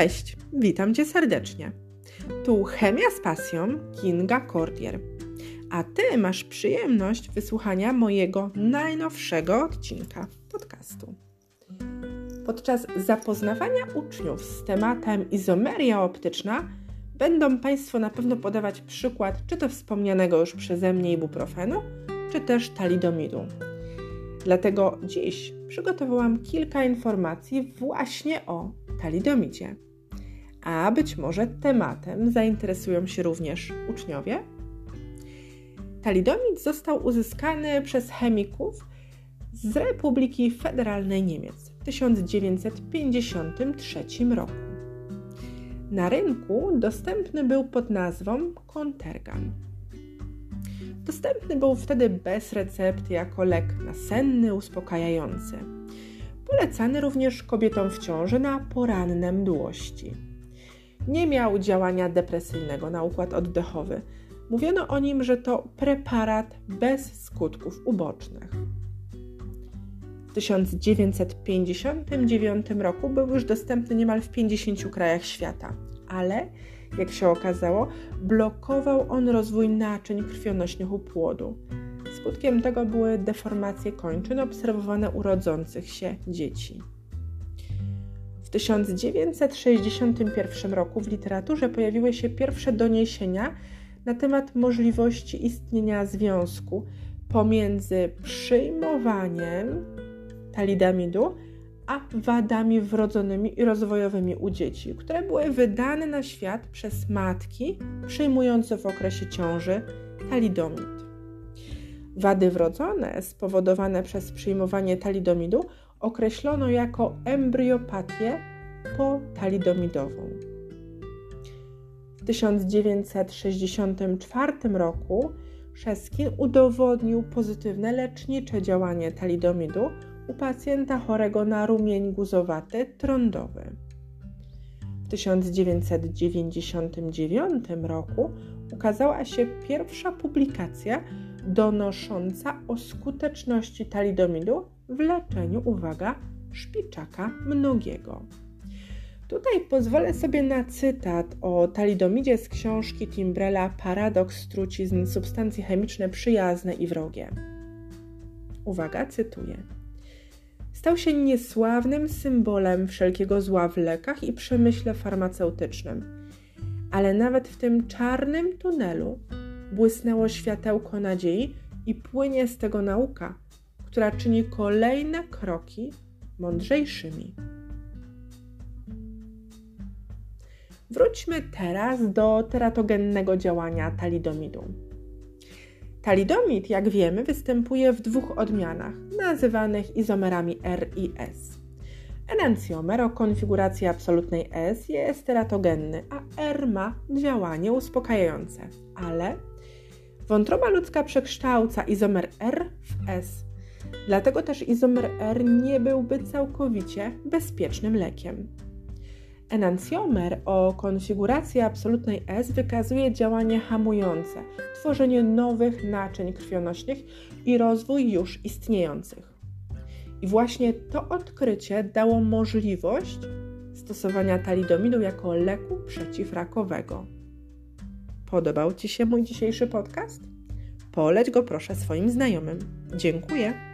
Cześć, witam Cię serdecznie. Tu Chemia z pasją Kinga Cordier. A Ty masz przyjemność wysłuchania mojego najnowszego odcinka podcastu. Podczas zapoznawania uczniów z tematem izomeria optyczna będą Państwo na pewno podawać przykład czy to wspomnianego już przeze mnie ibuprofenu, czy też talidomidu. Dlatego dziś przygotowałam kilka informacji właśnie o talidomidzie. A być może tematem zainteresują się również uczniowie? Talidomid został uzyskany przez chemików z Republiki Federalnej Niemiec w 1953 roku. Na rynku dostępny był pod nazwą Contergan. Dostępny był wtedy bez recepty jako lek nasenny, uspokajający. Polecany również kobietom w ciąży na poranne mdłości. Nie miał działania depresyjnego na układ oddechowy. Mówiono o nim, że to preparat bez skutków ubocznych. W 1959 roku był już dostępny niemal w 50 krajach świata, ale jak się okazało, blokował on rozwój naczyń krwionośnych u płodu. Skutkiem tego były deformacje kończyn obserwowane u rodzących się dzieci. W 1961 roku w literaturze pojawiły się pierwsze doniesienia na temat możliwości istnienia związku pomiędzy przyjmowaniem talidamidu a wadami wrodzonymi i rozwojowymi u dzieci, które były wydane na świat przez matki przyjmujące w okresie ciąży talidomid. Wady wrodzone spowodowane przez przyjmowanie talidomidu określono jako embryopatię potalidomidową. W 1964 roku Szeskin udowodnił pozytywne lecznicze działanie talidomidu u pacjenta chorego na rumień guzowaty trądowy. W 1999 roku ukazała się pierwsza publikacja donosząca o skuteczności talidomidu w leczeniu, uwaga, szpiczaka mnogiego. Tutaj pozwolę sobie na cytat o talidomidzie z książki Timbrella Paradoks trucizn, substancje chemiczne przyjazne i wrogie. Uwaga, cytuję. Stał się niesławnym symbolem wszelkiego zła w lekach i przemyśle farmaceutycznym. Ale nawet w tym czarnym tunelu błysnęło światełko nadziei i płynie z tego nauka, która czyni kolejne kroki mądrzejszymi. Wróćmy teraz do teratogennego działania talidomidu. Talidomid, jak wiemy, występuje w dwóch odmianach, nazywanych izomerami R i S. Enancjomer o konfiguracji absolutnej S jest teratogenny, a R ma działanie uspokajające, ale wątroba ludzka przekształca izomer R w S. Dlatego też izomer R nie byłby całkowicie bezpiecznym lekiem. Enancjomer o konfiguracji absolutnej S wykazuje działanie hamujące, tworzenie nowych naczyń krwionośnych i rozwój już istniejących. I właśnie to odkrycie dało możliwość stosowania talidomidu jako leku przeciwrakowego. Podobał Ci się mój dzisiejszy podcast? Poleć go proszę swoim znajomym. Dziękuję.